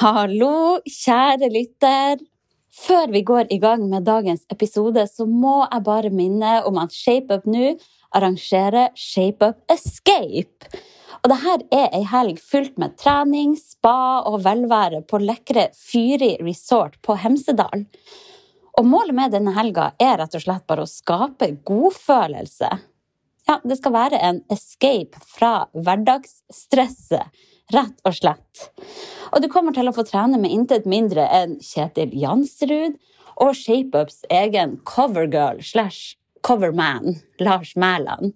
Hallo, kjære lytter. Før vi går i gang med dagens episode, så må jeg bare minne om at ShapeUp nå arrangerer ShapeUp Escape. Og dette er ei helg fylt med trening, spa og velvære på lekre Fyri resort på Hemsedal. Og målet med denne helga er rett og slett bare å skape godfølelse. Ja, det skal være en escape fra hverdagsstresset, rett og slett. Og du kommer til å få trene med intet mindre enn Kjetil Jansrud og ShapeUps egen covergirl slash coverman, Lars Mæland.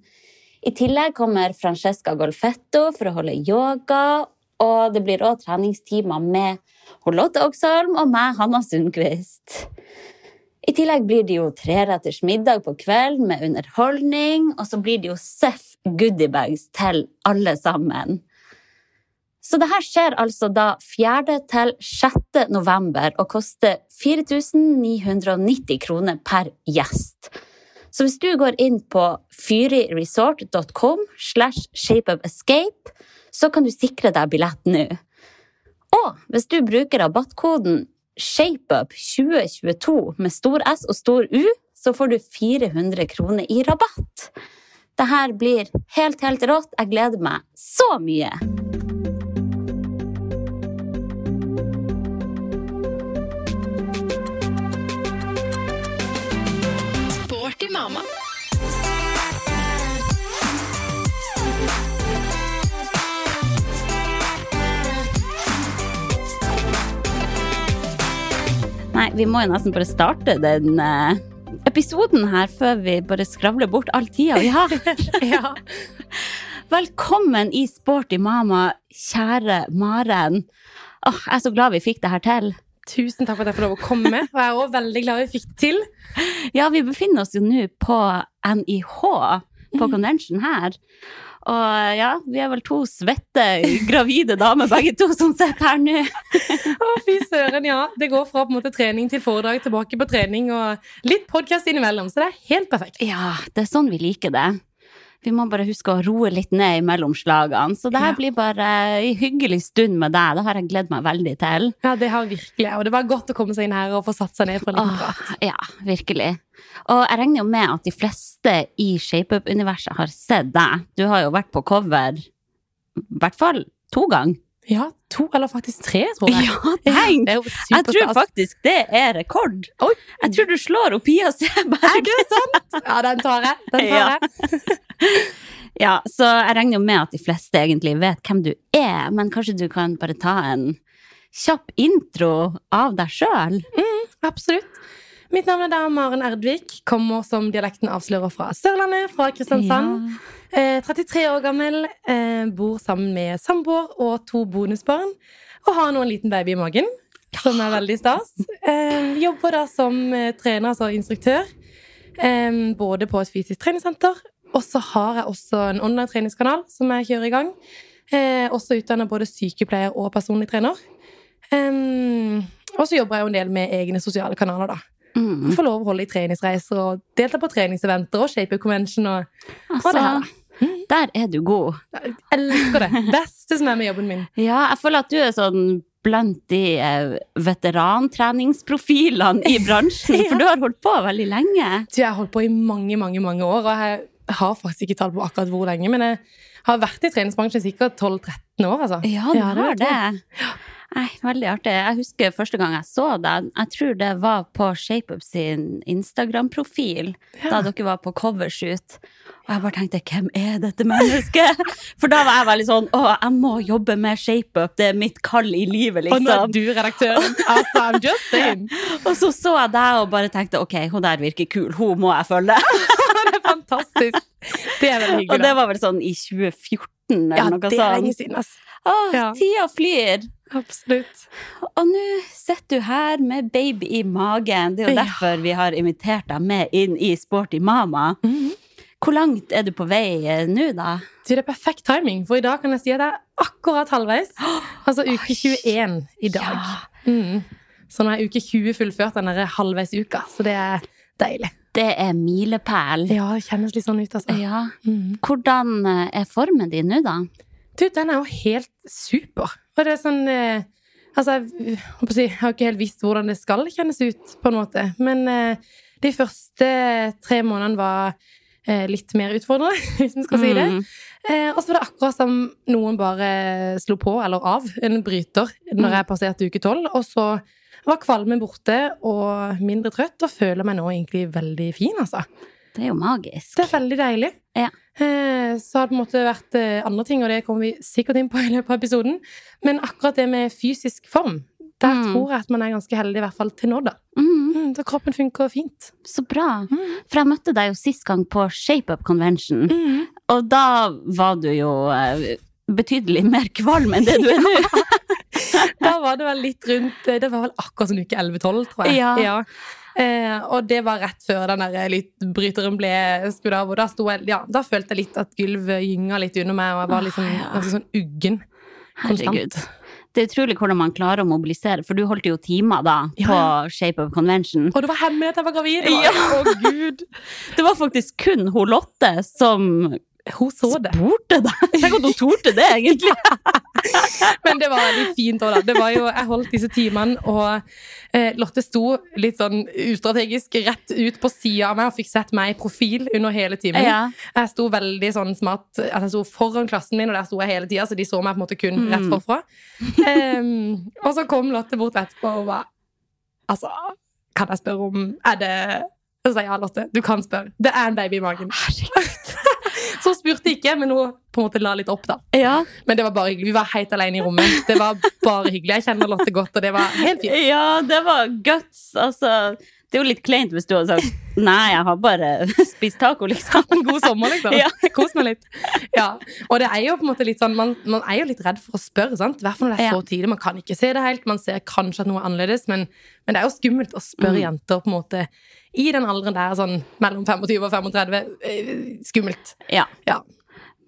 I tillegg kommer Francesca Golfetto for å holde yoga, og det blir òg treningstimer med Lotte Oksholm og meg, Hanna Sundquist. I tillegg blir det jo treretters middag på kvelden med underholdning, og så blir det jo Seff goodiebags til alle sammen. Så det her skjer altså da 4. til 6. november og koster 4990 kroner per gjest. Så hvis du går inn på fyriresort.com slash shapeupescape, så kan du sikre deg billett nå. Og hvis du bruker rabattkoden ShapeUp2022 med stor S og stor U, så får du 400 kroner i rabatt. Dette blir helt, helt rått. Jeg gleder meg så mye! Nei, vi må jo nesten bare starte den uh, episoden her før vi bare skravler bort all tida vi har. Ja. Velkommen i Sporty mama, kjære Maren. Åh, jeg er så glad vi fikk det her til. Tusen takk for at jeg får lov å komme. Og jeg er også veldig glad vi fikk det til. Ja, vi befinner oss jo nå på NIH, Mm. på convention her. Og ja, vi er vel to svette, gravide damer begge to som sitter her nå. Å, fy søren, ja. Det går fra på en måte trening til foredrag, tilbake på trening og litt podkast innimellom. Så det er helt perfekt. Ja, det er sånn vi liker det. Vi må bare huske å roe litt ned mellom slagene. Så det her Ja. blir bare en hyggelig stund med deg. Det har jeg gledet meg veldig til. Ja, det har virkelig. Og det var godt å komme seg inn her og få satt seg ned for en liten prat. ja, virkelig. Og jeg regner jo med at de fleste i ShapeUp-universet har sett deg. Du har jo vært på cover i hvert fall to ganger. Ja, to eller faktisk tre, tror jeg. Ja, tenk! er Jeg tror faktisk det er rekord. Oi. Jeg tror du slår opp Pia Er Seberg. det sant? Ja, den tar jeg. Den tar Ja. jeg. Ja, så jeg regner jo med at de fleste egentlig vet hvem du er, men kanskje du kan bare ta en kjapp intro av deg sjøl? Absolutt. Mitt navn er da Maren Erdvik. Kommer som dialekten avslører fra Sørlandet, fra Kristiansand. Eh, 33 år gammel. Eh, bor sammen med samboer og to bonusbarn. Og har nå en liten baby i magen, som er veldig stas. Eh, jobber da som eh, trener, altså instruktør. Eh, både på et fysisk treningssenter. Og så har jeg også en online treningskanal som jeg kjører i gang. Eh, også utdanner både sykepleier og personlig trener. Og så jobber jeg jo en del med egne sosiale kanaler, da. Mm. Får lov å holde i treningsreiser og delta på treningseventer og shape convention og Altså, det her, der er du god. Jeg elsker det. Beste som er med jobben min. Ja, jeg føler at du er sånn blant de eh, veterantreningsprofilene i bransjen, Ja. for du har holdt på veldig lenge. Du, jeg har holdt på i mange, mange mange år, og jeg har faktisk ikke tall på akkurat hvor lenge, men jeg har vært i treningsbransjen sikkert 12-13 år, altså. Ja, du det har vet det. Nei, veldig artig. Jeg husker første gang jeg så deg, jeg tror det var på ShapeUp sin Instagram-profil, da dere var på covershoot. Og jeg bare tenkte, hvem er dette mennesket? For da var jeg veldig sånn, å, jeg må jobbe med ShapeUp, det er mitt kall i livet, liksom. Og nå er liksom. du redaktøren. Altså, I'm just saying. Og så så jeg deg og bare tenkte, ok, hun der virker kul, hun må jeg følge. Det er fantastisk. Det er veldig hyggelig. Og det var vel sånn i 2014 eller Ja, noe det er lenge siden, ass. Åh, Ja. tida flyr. Absolutt. Og nå sitter du her med baby i magen. Det er jo Ja. derfor vi har invitert deg med inn i Sporty mama. Mhm. Hvor langt er du på vei eh, nå, da? Du, det er perfekt timing, for i dag kan jeg si at jeg er akkurat halvveis. Altså uke 21 i dag. Ja. Mm. Så nå er uke 20 fullført, den halvveis halvveisuka, så det er deilig. Det er milepæl. Ja, det kjennes litt sånn ut, altså. Ja. Mm. Hvordan eh, er formen din nå, da? Du, den er jo helt super. Og det er sånn eh, Altså, jeg, jeg har ikke helt visst hvordan det skal kjennes ut, på en måte. Men eh, de første tre månedene var eh, litt mer utfordrende, hvis en skal si det. Mm. Eh, og så var det akkurat som noen bare slo på, eller av, en bryter når jeg passerte uke tolv. Og så var kvalmen borte og mindre trøtt, og føler meg nå egentlig veldig fin, altså. Det er jo magisk. Det er veldig deilig. Ja. Eh, så har det på en måte vært eh, andre ting, og det kommer vi sikkert inn på i løpet av episoden. Men akkurat det med fysisk form, der Mm. tror jeg at man er ganske heldig, i hvert fall til nå, da. Mm, Mm, kroppen funker fint. så bra. Mm. For jeg møtte deg jo sist gang på ShapeUp Convention, og da var du jo eh, betydelig mer kvalm enn det du er nå. Da var det vel litt rundt eh, Det var vel akkurat sånn uke 11-12, tror jeg. Ja. Eh, og det var rett før den der bryteren ble skutt av. Og da, sto jeg, ja, da følte jeg litt at gulvet gynga litt under meg, og jeg var liksom, ja. ganske sånn uggen. Herregud. Det er utrolig hvordan man klarer å mobilisere, for du holdt jo timer da Ja, på ja. of Convention. Og det var hemmelig at jeg var gravid! Ja. Å, gud! Det var faktisk kun hun Lotte som Hun så det. spurte deg. Tenk at hun torde det, egentlig. Men det var veldig fint òg, da. Det var jo, jeg holdt disse timene, og eh, Lotte sto litt sånn ustrategisk rett ut på sida av meg og fikk sett meg i profil under hele timen. Ja. Jeg sto veldig sånn smart at jeg sto foran klassen min, og der sto jeg hele tida, så de så meg på en måte kun Mm. rett forfra. Um, og så kom Lotte bort etterpå og var Altså, kan jeg spørre om Er det Så sa jeg ja, Lotte, du kan spørre. Det er en baby i magen. så hun spurte ikke, men hun på en måte la litt opp, da. Ja. Men det var bare hyggelig. Vi var helt alene i rommet. Det var bare hyggelig. Jeg kjenner Lotte godt, og det var helt fint. ja, det var guts. Altså, det er jo litt kleint hvis du hadde sagt nei, jeg har bare spist taco, liksom. God sommer, liksom. Ja. Kos meg litt. Ja. Og det er jo på en måte litt sånn man, man er jo litt redd for å spørre, sant? I hvert fall når det er så tidlig. Man kan ikke se det helt. Man ser kanskje at noe er annerledes, men, men det er jo skummelt å spørre Mm. jenter på en måte i den alderen der, sånn mellom 25 og 35. eh, Skummelt. Ja. Ja.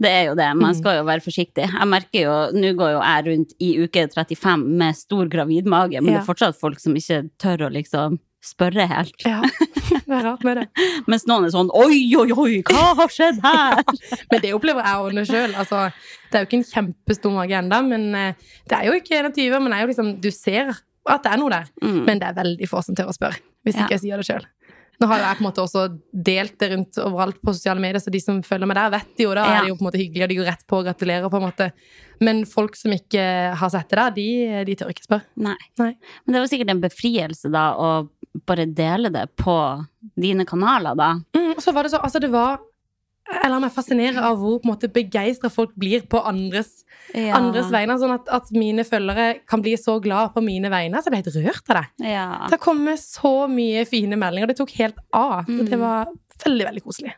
Det er jo det. Man Mm. skal jo være forsiktig. Jeg merker jo, Nå går jo jeg rundt i uke 35 med stor gravidmage, men det er fortsatt folk som ikke tør å liksom spørre helt. Ja. Det er rart med det. Mens noen er sånn oi, oi, oi, hva har skjedd her? Men det opplever jeg det sjøl. Altså, det er jo ikke en kjempestor mage ennå, men eh, det er jo ikke 21, men det er jo liksom, du ser at det er noe der. Mm. Men det er veldig få som tør å spørre, hvis Ja. ikke jeg sier det sjøl. Nå har jo jeg på en måte også delt det rundt overalt på sosiale medier, så de som følger meg der, vet jo. Da Ja. er det jo på en måte hyggelig, og de går rett på og gratulerer, på en måte. Men folk som ikke har sett det der, de, de tør ikke spørre. Nei. Nei. Men det var sikkert en befrielse da å bare dele det på dine kanaler, da. Mm, og så var det så, altså det var Jeg lar meg fascinere av hvor på en begeistra folk blir på andres, andres vegne. Sånn at, at mine følgere kan bli så glad på mine vegne. Så jeg ble helt rørt av det. Ja. Det kommet så mye fine meldinger. Det tok helt av. Så Mm. det var veldig, veldig koselig.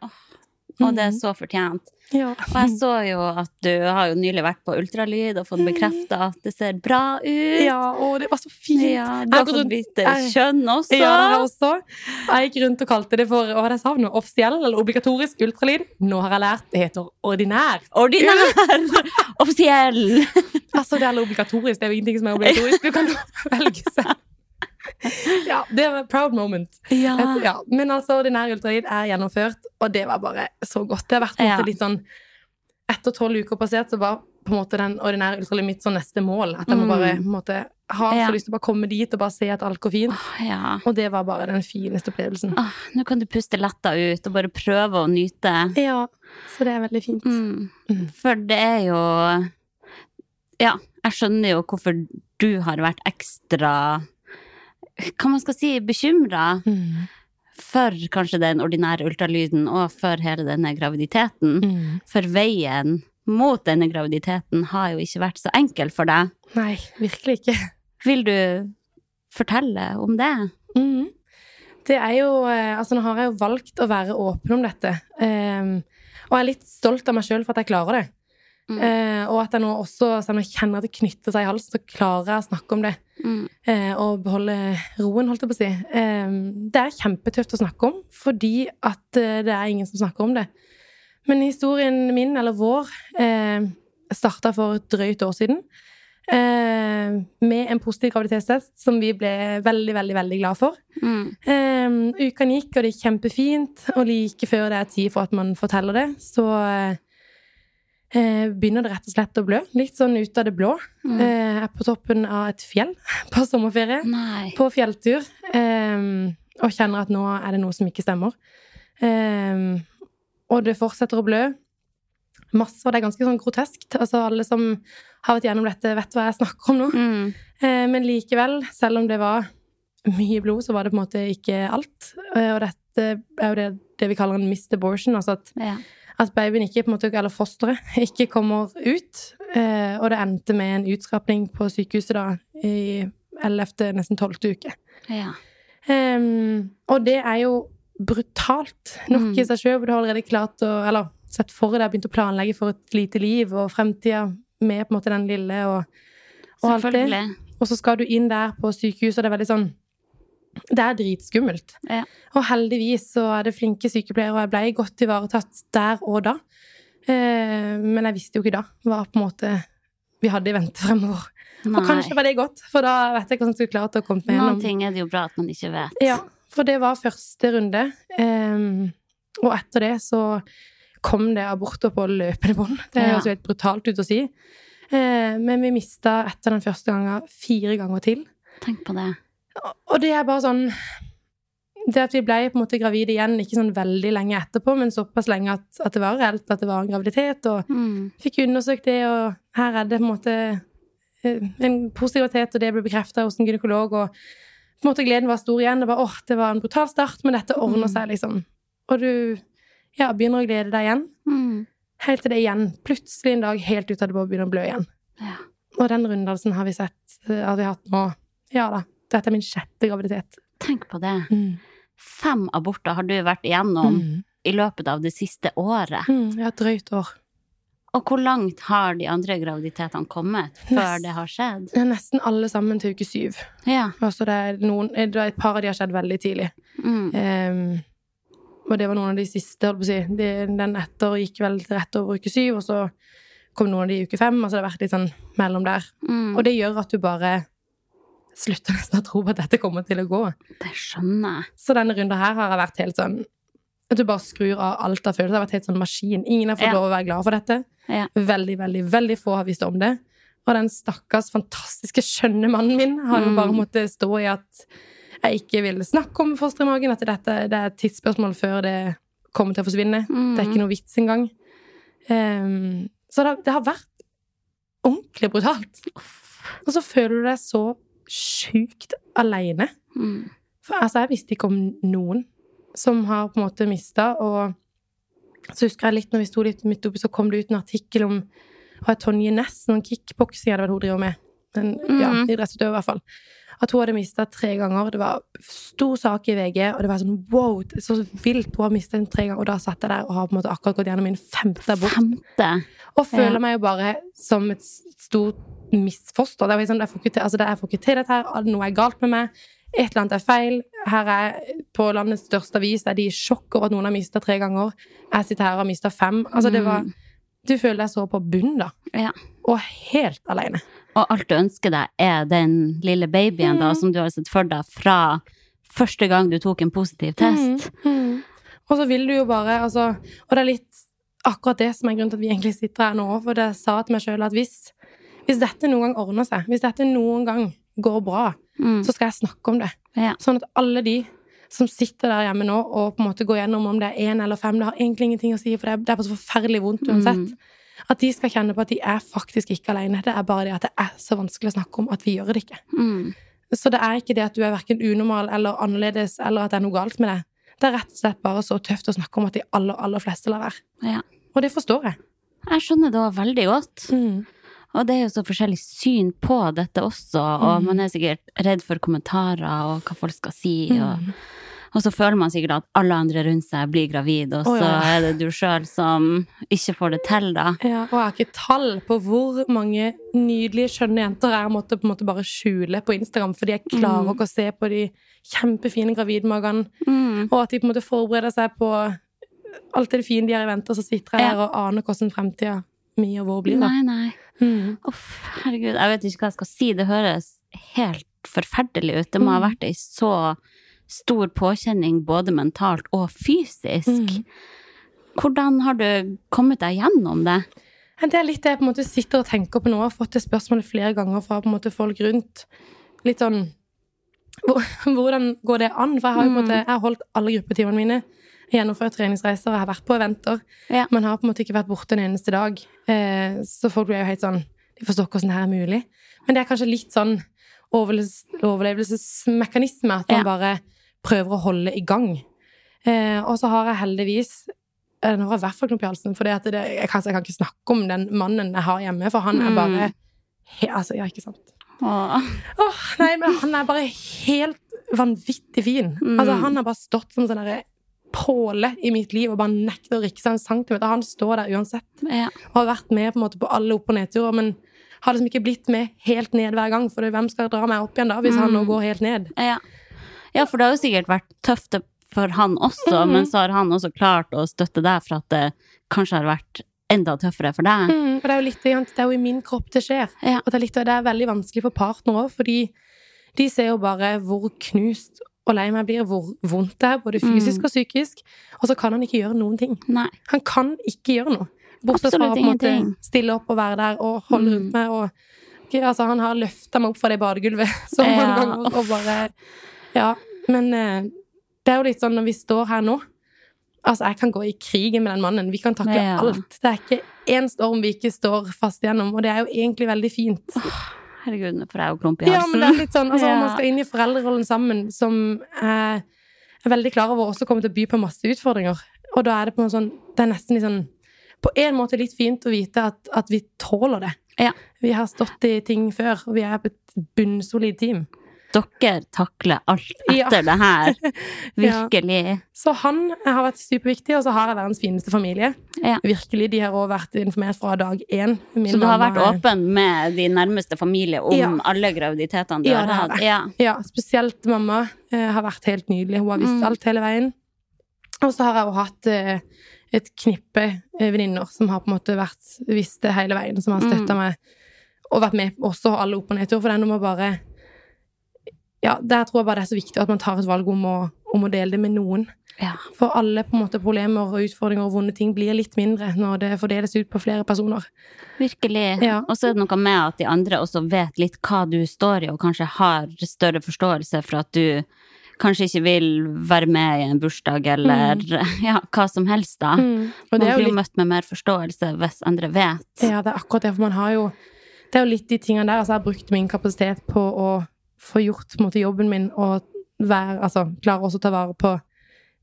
Og det er så fortjent. Ja. Og jeg så jo at du har jo nylig vært på ultralyd og fått bekrefta at det ser bra ut. Ja, og det var så fint. Ja, du har fått vite kjønn også. Ja, også. Jeg gikk rundt og kalte det for hva det sa noe offisiell eller obligatorisk ultralyd. Nå har jeg lært det heter ordinær. Ordinær! Offisiell! Altså, det er obligatorisk. Det er jo ingenting som er obligatorisk. Du kan velge selv. Ja, det var a proud moment. Ja. Et, ja. Men altså, ordinær ultralyd er gjennomført, og det var bare så godt. Det har vært måte litt sånn Etter tolv uker passert, så var på en måte den ordinære ultralyden mitt sånn neste mål. At jeg må Mm. bare på en måte, ha Ja. så lyst til å bare komme dit og bare se at alt går fint. ja. Og det var bare den fineste opplevelsen. Åh, nå kan du puste letta ut og bare prøve å nyte. Ja, så det er veldig fint. Mm. Mm. For det er jo Ja, jeg skjønner jo hvorfor du har vært ekstra Hva man skal si bekymra Mm. for kanskje den ordinære ultralyden og for hele denne graviditeten. Mm. For veien mot denne graviditeten har jo ikke vært så enkel for deg. Nei, virkelig ikke. Vil du fortelle om det? Mm. Det er jo eh, Altså, nå har jeg jo valgt å være åpen om dette. Um, og jeg er litt stolt av meg sjøl for at jeg klarer det. Mm. Eh, og at jeg nå også, selv om jeg kjenner at det knytter seg i halsen, så klarer jeg å snakke om det. Mm. Eh, og beholde roen, holdt jeg på å si. Eh, det er kjempetøft å snakke om, fordi at eh, det er ingen som snakker om det. Men historien min, eller vår, eh, starta for et drøyt år siden. Eh, med en positiv graviditetstest som vi ble veldig, veldig veldig glad for. Mm. Eh, uken gikk, og det gikk kjempefint. Og like før det er tid for at man forteller det, så eh, begynner det rett og slett å blø. Litt sånn ut av det blå. Mm. Eh, jeg er på toppen av et fjell på sommerferie. Nei. På fjelltur. eh, og kjenner at nå er det noe som ikke stemmer. Eh, og det fortsetter å blø. Masse, og det er ganske sånn groteskt. Altså, alle som har vært gjennom dette, vet hva jeg snakker om nå. Mm. Eh, men likevel, selv om det var mye blod, så var det på en måte ikke alt. Eh, og dette er jo det, det vi kaller en missed abortion, altså at, Ja. At babyen ikke, på en måte, eller fosteret, ikke kommer ut. Eh, og det endte med en utskrapning på sykehuset da, i 11., nesten 12. uke. ja. Um, og det er jo brutalt nok Mm. i seg sjøl, hvor du har allerede klart å Eller sett for deg, begynt å planlegge for et lite liv og fremtida med på en måte den lille og, og alt det. Og så skal du inn der på sykehuset, og det er veldig sånn Det er dritskummelt. Ja. Og heldigvis så er det flinke sykepleiere, og jeg ble godt ivaretatt der og da. Eh, men jeg visste jo ikke da hva på en måte vi hadde i vente fremover. Og kanskje var det godt, for da vet jeg hvordan jeg skulle klart å komme meg Noen ting er det jo bra at man ikke vet. Ja, for det var første runde. Ehm, og etter det så kom det aborter på løpende bånd. Det høres jo helt brutalt ut å si. Eh, men vi mista etter den første gangen fire ganger til. Tenk på det. Og det er bare sånn Det at vi ble på en måte gravide igjen, ikke sånn veldig lenge etterpå, men såpass lenge at, at det var reelt at det var en graviditet, og Mm. fikk undersøkt det, og her er det på en måte eh, en positivitet, og det ble bekrefta hos en gynekolog, og på en måte gleden var stor igjen. Det var åh, det var en brutal start, men dette ordner Mm. seg, liksom. Og du ja, begynner å glede deg igjen. Mm. Helt til det igjen, plutselig en dag helt ut av det blå, begynner å blø igjen. Ja. Og den runddansen har vi sett eh, at vi har hatt nå. Ja da. Dette er min sjette graviditet. Tenk på det. Mm. Fem aborter har du vært igjennom Mm. i løpet av det siste året. Mm. Ja, drøyt år. Og hvor langt har de andre graviditetene kommet før Nest- det har skjedd? Er nesten alle sammen til uke syv. Ja. Altså det er noen, det er et par av de har skjedd veldig tidlig. Mm. Um, og det var noen av de siste, holdt på å si. De, den etter gikk vel til rett over uke syv, og så kom noen av de i uke fem. Altså det har vært litt sånn mellom der. Mm. Og det gjør at du bare slutter nesten å tro på at dette kommer til å gå. Det skjønner jeg. Så denne runden her har jeg vært helt sånn At du bare skrur av alt av følelser. Jeg har vært helt sånn maskin. Ingen har fått Ja. lov å være glad for dette. Ja. Veldig, veldig, veldig få har visst om det. Og den stakkars fantastiske, skjønne mannen min har jo Mm. bare måttet stå i at jeg ikke vil snakke om foster i magen, at dette det er et tidsspørsmål før det kommer til å forsvinne. Mm. Det er ikke noe vits engang. Um, så det, det har vært ordentlig brutalt. Og så føler du deg så sjukt aleine. Mm. For altså, jeg visste ikke om noen som har på en måte mista, og så husker jeg litt når vi sto litt midt oppi, så kom det ut en artikkel om Tonje Næss, noen kickboksing hadde vært hun driver med. En, ja, Mhm. idrettsutøver, i hvert fall. At hun hadde mista tre ganger. Det var stor sak i VG, og det var sånn wow, så vilt. Hun har mista den tre ganger, og da satt jeg der og har på en måte akkurat gått gjennom min femte abort. Femte. Og føler Ja. meg jo bare som et stort var jo sånn, jeg, får til, altså jeg får ikke til dette her, noe er galt med meg. Et eller annet er feil. Her er På landets største avis er de i sjokk over at noen har mista tre ganger. Jeg sitter her og har mista fem. Altså det var Mm. Du føler deg så på bunnen, da. Ja. Og helt aleine. Og alt du ønsker deg, er den lille babyen da, Mm. som du har sett for deg fra første gang du tok en positiv test. Og så vil du jo bare altså, Og det er litt akkurat det som er grunnen til at vi egentlig sitter her nå. For det jeg sa til meg sjøl at hvis, hvis dette noen gang ordner seg, hvis dette noen gang går bra, Mm. så skal jeg snakke om det. Ja. Sånn at alle de som sitter der hjemme nå og på en måte går gjennom om det er én eller fem, det har egentlig ingenting å si, for det er, det er bare så forferdelig vondt uansett. Mm. At de skal kjenne på at de er faktisk ikke alene. Det er bare det at det er så vanskelig å snakke om at vi gjør det ikke. Mm. Så det er ikke det at du er verken unormal eller annerledes, eller at det er noe galt med deg. Det er rett og slett bare så tøft å snakke om at de aller, aller fleste lar være. Ja. Og det forstår jeg. Jeg skjønner det veldig godt. Mm. Og det er jo så forskjellig syn på dette også, og Mm. man er sikkert redd for kommentarer og hva folk skal si. Og, Og så føler man sikkert at alle andre rundt seg blir gravid, og så ja. er det du sjøl som ikke får det til, da. Ja, og jeg har ikke tall på hvor mange nydelige, skjønne jenter jeg måtte på en måte bare skjule på Instagram, fordi jeg klarer Mm. ikke å se på de kjempefine gravidmagene, Mm. og at de på en måte forbereder seg på alt det fine de har i vente, og så sitter jeg Ja. her og aner hvordan fremtida mi og vår blir. Da. Nei, nei. Mm. Uff, herregud, jeg vet ikke hva jeg skal si. Det høres helt forferdelig ut. Det må ha Mm. vært ei så stor påkjenning både mentalt og fysisk. Mm. Hvordan har du kommet deg gjennom det? Det er litt det jeg på en måte sitter og tenker på nå. Jeg har fått det spørsmålet flere ganger fra på en måte folk rundt. Litt sånn Hvordan går det an? For jeg har jo på en måte Jeg har holdt alle gruppetimene mine. Gjennomført treningsreiser, jeg har vært på eventer. Ja. Men har på en måte ikke vært borte en eneste dag. Eh, så folk blir jo helt sånn De forstår ikke hvordan det her er mulig. Men det er kanskje litt sånn overlevelsesmekanisme at man Ja. bare prøver å holde i gang. Eh, og så har jeg heldigvis eh, Nå har jeg i hvert fall knop i halsen, for det, jeg, kan, jeg kan ikke snakke om den mannen jeg har hjemme, for han er Mm. bare he, Altså, ja, ikke sant? Åh. Åh, nei, men han er bare helt vanvittig fin. Mm. Altså, han har bare stått som sånn derre påle i mitt liv og bare nekter å rikke seg en centimeter. Han står der uansett Ja. og har vært med på, måte, på alle opp- og nedturer, men har liksom ikke blitt med helt ned hver gang, for hvem skal dra meg opp igjen da, hvis han nå Mm. går helt ned? Ja. ja, for det har jo sikkert vært tøft for han også, Mhm. men så har han også klart å støtte deg for at det kanskje har vært enda tøffere for deg. Mm, og det er jo litt, det er jo i min kropp det skjer. Ja. Og det er, litt, det er veldig vanskelig for partner òg, fordi de ser jo bare hvor knust og lei meg blir, hvor vondt det er, både fysisk Mm. og psykisk. Og så kan han ikke gjøre noen ting. Nei. Han kan ikke gjøre noe. Bortsett fra å stille opp og være der og holde Mm. rundt meg. Og, okay, altså, han har løfta meg opp fra det badegulvet så mange Ja. ganger. Og bare, ja, men eh, det er jo litt sånn når vi står her nå Altså, jeg kan gå i krigen med den mannen. Vi kan takle Ja. alt. Det er ikke én storm vi ikke står fast gjennom, og det er jo egentlig veldig fint. Herregud, nå får jeg jo klump i Ja, men det er litt sånn, altså. Man skal inn i foreldrerollen sammen, som eh, er veldig klar over også kommer til å by på masse utfordringer. Og da er det på en sånn Det er nesten litt sånn På en måte litt fint å vite at, at vi tåler det. Ja. Vi har stått i ting før, og vi er på et bunnsolid team. Dere takler alt Ja. etter det her. Ja. Virkelig. Så han har vært superviktig, og så har jeg verdens fineste familie. Ja. Virkelig, De har også vært informert fra dag én. Min Så du har vært åpen med de nærmeste familie om Ja. alle graviditetene du Ja, har hatt? Ja. Ja, spesielt mamma eh, har vært helt nydelig. Hun har visst Mm. alt hele veien. Og så har jeg jo hatt eh, et knippe eh, venninner som har på en måte vært visst det hele veien, som har støtta Mm. meg og vært med også alle opp- og nedturer. For det er noe med bare Ja, der tror jeg bare det er så viktig at man tar et valg om å, om å dele det med noen. Ja. For alle på en måte problemer og utfordringer og vonde ting blir litt mindre når det fordeles ut på flere personer. Virkelig. Ja. Og så er det noe med at de andre også vet litt hva du står i, og kanskje har større forståelse for at du kanskje ikke vil være med i en bursdag eller ja, hva som helst, da. Mm. Man blir jo litt møtt med mer forståelse hvis andre vet. Ja, det er akkurat det, for man har jo Det er jo litt de tingene der. Altså, jeg har brukt min kapasitet på å få gjort på en måte, jobben min og være Altså klare også å ta vare på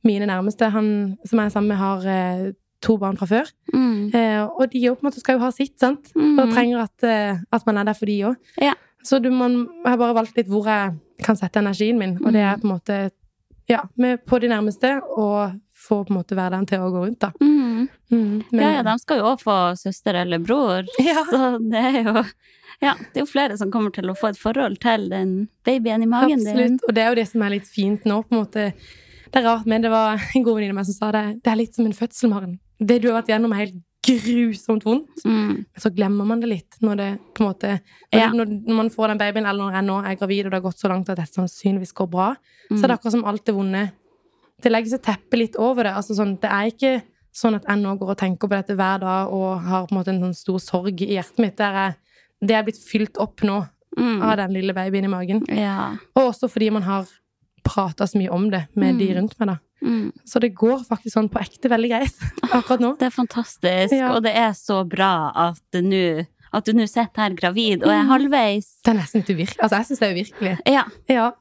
mine nærmeste. Han som jeg er sammen med, har eh, to barn fra før. Mm. Eh, og de jo på en måte skal jo ha sitt, sant? Mm. Og trenger at, eh, at man er der for de òg. Ja. Så du, man, jeg har bare valgt litt hvor jeg kan sette energien min, og det er på en måte ja, med på de nærmeste, og få på en måte hverdagen til å gå rundt, da. Mm. Mm, men- ja, ja, de skal jo òg få søster eller bror, Ja. så det er jo ja, det er jo flere som kommer til å få et forhold til den babyen i magen din. Absolutt. Og det er jo det som er litt fint nå, på en måte. Det er rart, men det var en god venninne av meg som sa det. Det er litt som en fødsel, Maren. Det du har vært gjennom, er helt grusomt vondt. Mm. Men så glemmer man det litt når det på en måte Når, Ja. når, man får den babyen, eller når jeg nå er gravid og det har gått så langt at dette sannsynligvis går bra, så er det akkurat som alt det vonde Det legger seg teppet litt over det. Altså sånn, det er ikke sånn at jeg nå går og tenker på dette hver dag og har på en måte en sånn stor sorg i hjertet mitt. Det er, det er blitt fylt opp nå Mm. av den lille babyen i magen. Ja. Og også fordi man har prata så mye om det med de Mm. rundt meg, da. Mm. Så det går faktisk sånn på ekte veldig greit akkurat nå. Det er fantastisk, Ja. og det er så bra at nå at du nå sitter her gravid og er Mm. halvveis. Det er nesten uvirkelig. Altså, jeg syns det er uvirkelig. Ja, Ja,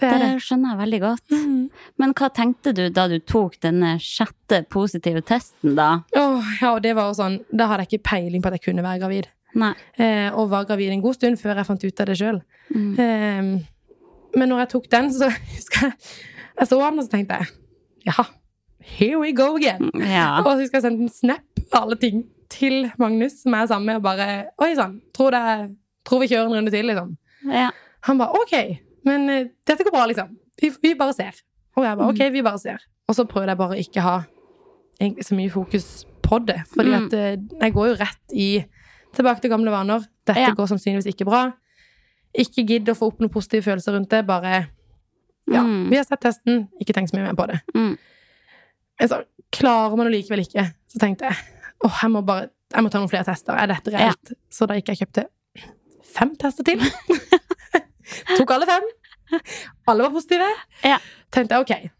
det det er det. skjønner jeg veldig godt. Mm. Men hva tenkte du da du tok denne sjette positive testen, da? Åh, ja, og det var jo sånn Da hadde jeg ikke peiling på at jeg kunne være gravid. Eh, og var gravid en god stund før jeg fant ut av det sjøl. Mm. Eh, men når jeg tok den, så husker jeg Jeg så han, og så tenkte jeg ja, here we go again. Ja. Og så husker jeg sendte en snap av alle ting til Magnus, som jeg er sammen med, og bare Oi sann, tror, tror vi kjører en runde til, liksom. ja. Han bare OK, men uh, dette går bra, liksom. Vi, vi bare ser. Og jeg bare OK, vi bare ser. Og så prøvde jeg bare ikke ha egentlig så mye fokus på det. Fordi Mm. at uh, jeg går jo rett i tilbake til gamle vaner. Dette Ja. går sannsynligvis ikke bra. Ikke gidd å få opp noen positive følelser rundt det. Bare ja, Mm. vi har sett testen, ikke tenk så mye mer på det. Mm. Altså, klarer man det likevel ikke, så tenkte jeg åh, jeg må bare jeg må ta noen flere tester. Er dette reelt? Så da gikk jeg og kjøpte fem tester til. Tok alle fem. Alle var positive. Ja. Tenkte jeg ok.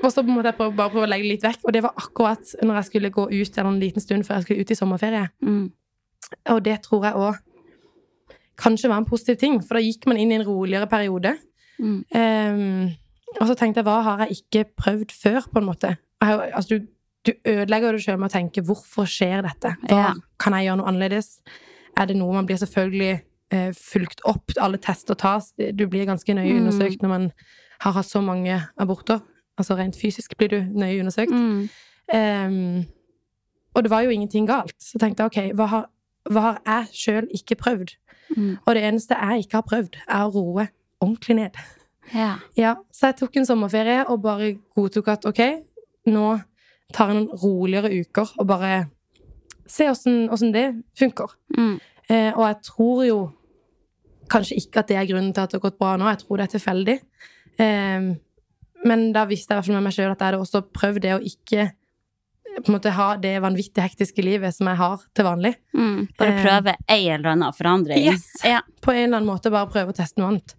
Og så måtte jeg prøve, bare prøve å legge det litt vekk. Og det var akkurat når jeg skulle gå ut en liten stund før jeg skulle ut i sommerferie. Mm. Og det tror jeg òg kanskje var en positiv ting, for da gikk man inn i en roligere periode. Mm. Um, og så tenkte jeg, hva har jeg ikke prøvd før, på en måte? Jeg altså, du, du ødelegger det sjøl med å tenke, hvorfor skjer dette? Hva Ja. kan jeg gjøre noe annerledes? Er det noe man blir selvfølgelig eh, fulgt opp? Alle tester tas. Du blir ganske nøye Mm. undersøkt når man har hatt så mange aborter. Altså rent fysisk blir du nøye undersøkt. Mm. Um, og det var jo ingenting galt. Så tenkte jeg ok, hva har, hva har jeg sjøl ikke prøvd? Mm. Og det eneste jeg ikke har prøvd, er å roe ordentlig ned. Ja. Ja, Så jeg tok en sommerferie og bare godtok at ok, nå tar jeg noen roligere uker og bare se åssen det funker. Mm. Eh, og jeg tror jo kanskje ikke at det er grunnen til at det har gått bra nå. Jeg tror det er tilfeldig. Eh, men da visste jeg i hvert fall med meg sjøl at jeg hadde også prøvd det å ikke på en måte ha det vanvittig hektiske livet som jeg har til vanlig. Mm. Bare Eh, prøve ei eller annen forandring. Yes. Ja. På en eller annen måte bare prøve å teste noe annet.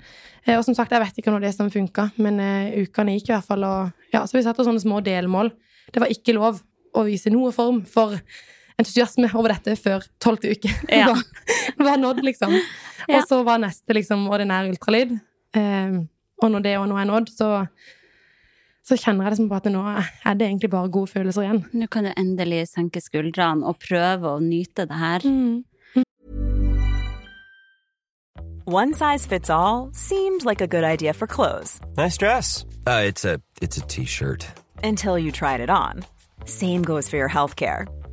Eh, og som sagt, jeg vet ikke når det som funka, men eh, ukene gikk i hvert fall. Og, ja, så vi satte oss sånne små delmål. Det var ikke lov å vise noe form for entusiasme over dette før tolvte uke. Ja. var, var nådd, liksom. Ja. Og så var neste liksom ordinær ultralyd. Eh, og når det òg nå er nådd, så, så kjenner jeg liksom på at nå er det egentlig bare gode følelser igjen. Nå kan du endelig senke skuldrene og prøve å nyte det her. One size fits all seemed like a good idea for clothes Nice dress. Uh, it's a it's a t-shirt. until you tried it on. Same goes for your healthcare.